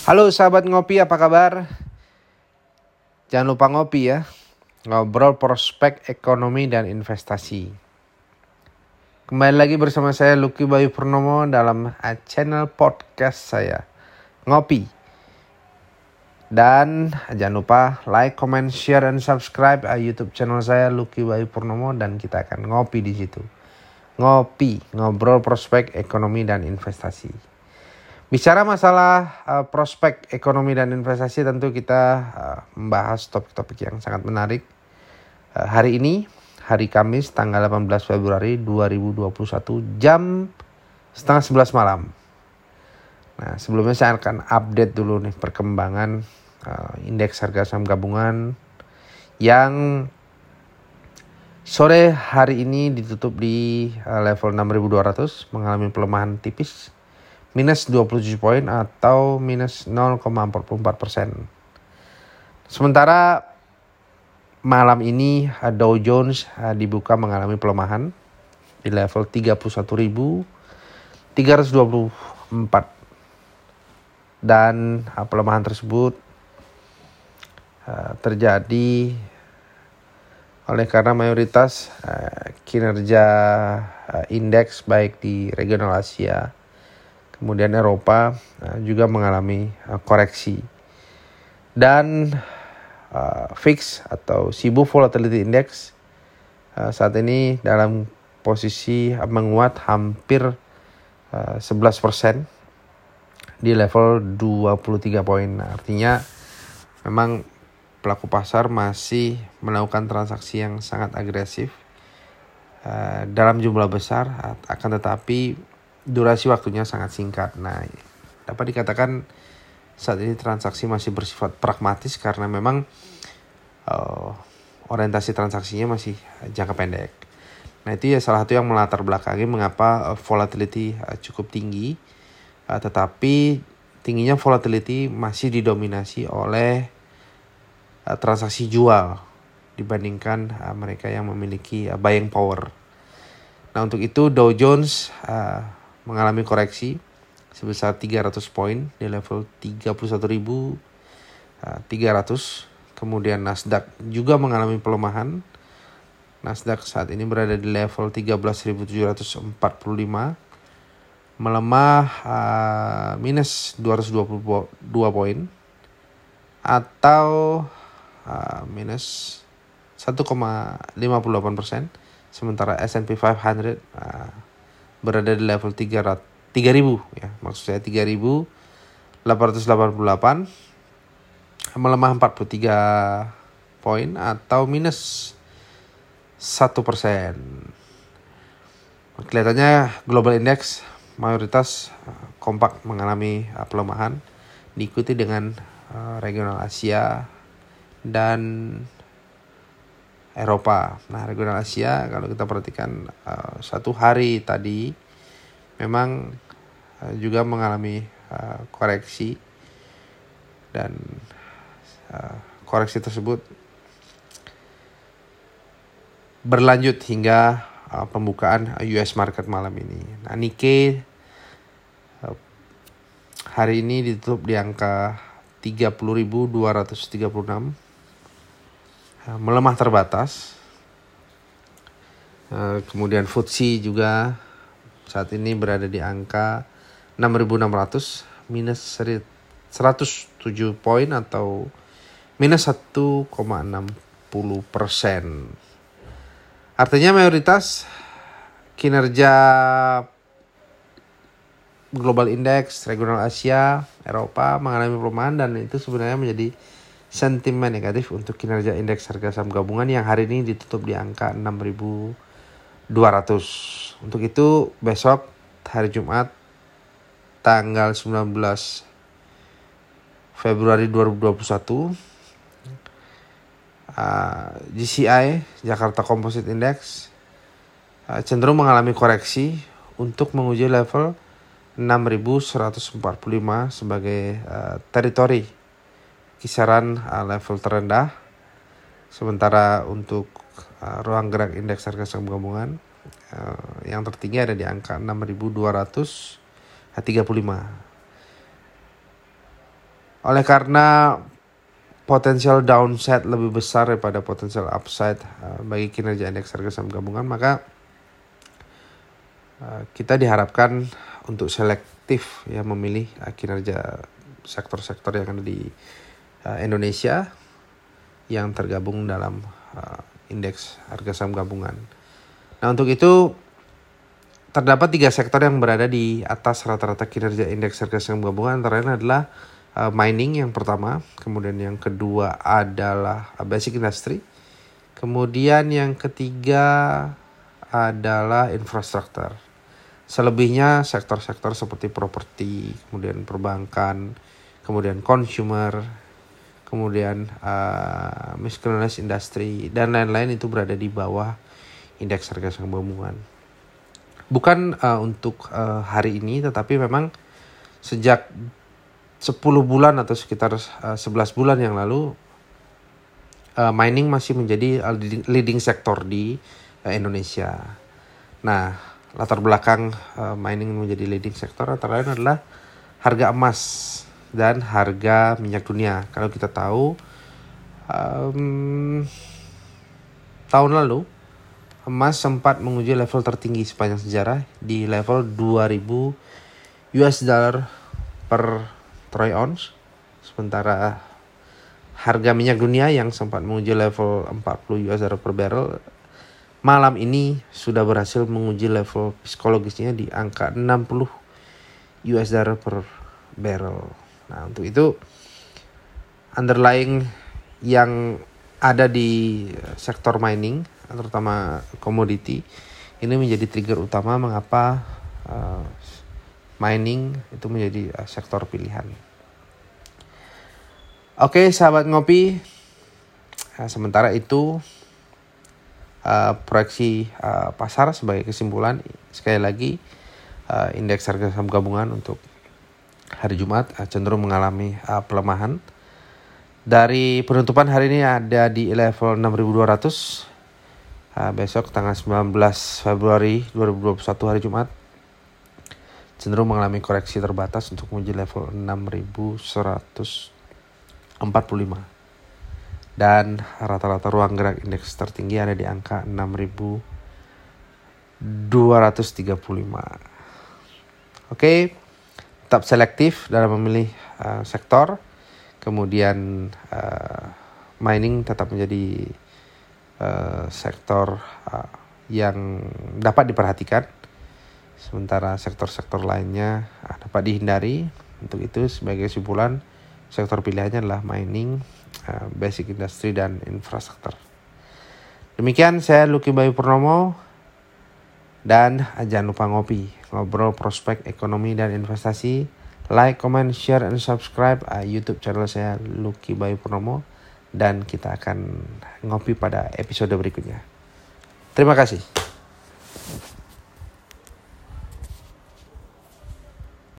Halo sahabat ngopi, apa kabar? Jangan lupa ngopi ya. Ngobrol prospek ekonomi dan investasi. Kembali lagi bersama saya Lucky Bayu Purnomo dalam channel podcast saya. Ngopi. Dan jangan lupa like, comment, share, dan subscribe uh, YouTube channel saya Lucky Bayu Purnomo dan kita akan ngopi di situ. Ngopi, ngobrol prospek ekonomi dan investasi. Bicara masalah uh, prospek ekonomi dan investasi tentu kita uh, membahas topik-topik yang sangat menarik. Uh, hari ini, hari Kamis tanggal 18 Februari 2021 jam setengah 11 malam. Nah sebelumnya saya akan update dulu nih perkembangan uh, indeks harga saham gabungan yang sore hari ini ditutup di uh, level 6200 mengalami pelemahan tipis minus 27 poin atau minus 0,44 persen. Sementara malam ini Dow Jones uh, dibuka mengalami pelemahan di level 31.324 dan uh, pelemahan tersebut terjadi oleh karena mayoritas kinerja indeks baik di regional Asia kemudian Eropa uh, juga mengalami uh, koreksi dan uh, fix atau Sibu Volatility Index uh, saat ini dalam posisi menguat hampir uh, 11% di level 23 poin. Artinya memang pelaku pasar masih melakukan transaksi yang sangat agresif uh, dalam jumlah besar akan tetapi durasi waktunya sangat singkat. Nah, dapat dikatakan saat ini transaksi masih bersifat pragmatis karena memang uh, orientasi transaksinya masih jangka pendek. Nah, itu ya salah satu yang melatar belakangi mengapa uh, volatility uh, cukup tinggi. Uh, tetapi tingginya volatility masih didominasi oleh transaksi jual dibandingkan mereka yang memiliki buying power. Nah, untuk itu Dow Jones mengalami koreksi sebesar 300 poin di level 31.300. Kemudian Nasdaq juga mengalami pelemahan. Nasdaq saat ini berada di level 13.745 melemah uh, minus 222 poin atau uh, minus 1,58 persen sementara S&P 500 uh, berada di level 300 3000 ya. Maksud saya 3888 melemah 43 poin atau minus 1 persen. Kelihatannya global index mayoritas eh, kompak mengalami eh, pelemahan diikuti dengan eh, regional Asia dan Eropa. Nah, regional Asia kalau kita perhatikan uh, satu hari tadi memang uh, juga mengalami uh, koreksi dan uh, koreksi tersebut berlanjut hingga uh, pembukaan US market malam ini. Nah, Nikkei uh, hari ini ditutup di angka 30.236 Eh, melemah terbatas. Eh, kemudian FTSE juga saat ini berada di angka 6.600 minus 107 poin atau minus 1,60 persen. Artinya mayoritas kinerja global index, regional Asia, Eropa mengalami pelemahan dan itu sebenarnya menjadi sentimen negatif untuk kinerja indeks harga saham gabungan yang hari ini ditutup di angka 6.200. Untuk itu besok hari Jumat tanggal 19 Februari 2021 uh, GCI Jakarta Composite Index uh, cenderung mengalami koreksi untuk menguji level 6145 sebagai uh, teritori kisaran uh, level terendah. Sementara untuk uh, ruang gerak indeks harga saham gabungan uh, yang tertinggi ada di angka 6.235. Oleh karena potensial downside lebih besar daripada potensial upside uh, bagi kinerja indeks harga saham gabungan, maka uh, kita diharapkan untuk selektif ya memilih uh, kinerja sektor-sektor yang ada di uh, Indonesia yang tergabung dalam uh, indeks harga saham gabungan. Nah untuk itu terdapat tiga sektor yang berada di atas rata-rata kinerja indeks harga saham gabungan antara lain adalah uh, mining yang pertama, kemudian yang kedua adalah basic industry, kemudian yang ketiga adalah infrastruktur. Selebihnya sektor-sektor seperti properti, kemudian perbankan, kemudian consumer, kemudian uh, miscellaneous industry dan lain-lain itu berada di bawah indeks harga saham gabungan. Bukan uh, untuk uh, hari ini, tetapi memang sejak 10 bulan atau sekitar uh, 11 bulan yang lalu uh, mining masih menjadi leading sektor di uh, Indonesia. Nah, latar belakang uh, mining menjadi leading sektor antara lain adalah harga emas dan harga minyak dunia. Kalau kita tahu um, tahun lalu emas sempat menguji level tertinggi sepanjang sejarah di level 2000 US dollar per troy ounce. Sementara harga minyak dunia yang sempat menguji level 40 US dollar per barrel malam ini sudah berhasil menguji level psikologisnya di angka 60 US dollar per barrel. Nah, untuk itu underlying yang ada di sektor mining terutama komoditi ini menjadi trigger utama mengapa uh, mining itu menjadi uh, sektor pilihan. Oke, sahabat ngopi. Nah, sementara itu uh, proyeksi uh, pasar sebagai kesimpulan sekali lagi uh, indeks harga saham gabungan untuk hari Jumat uh, cenderung mengalami uh, pelemahan. Dari penutupan hari ini ada di level 6200. Uh, besok tanggal 19 Februari 2021 hari Jumat cenderung mengalami koreksi terbatas untuk menguji level 6145 dan rata-rata ruang gerak indeks tertinggi ada di angka 6235 oke tetap selektif dalam memilih uh, sektor kemudian uh, mining tetap menjadi uh, sektor uh, yang dapat diperhatikan sementara sektor-sektor lainnya ah, dapat dihindari. Untuk itu sebagai kesimpulan sektor pilihannya adalah mining, ah, basic industry dan infrastruktur. Demikian saya Lucky Bayu Purnomo dan jangan lupa ngopi, ngobrol prospek ekonomi dan investasi. Like, comment, share, and subscribe uh, YouTube channel saya Lucky Bayu Purnomo dan kita akan ngopi pada episode berikutnya. Terima kasih.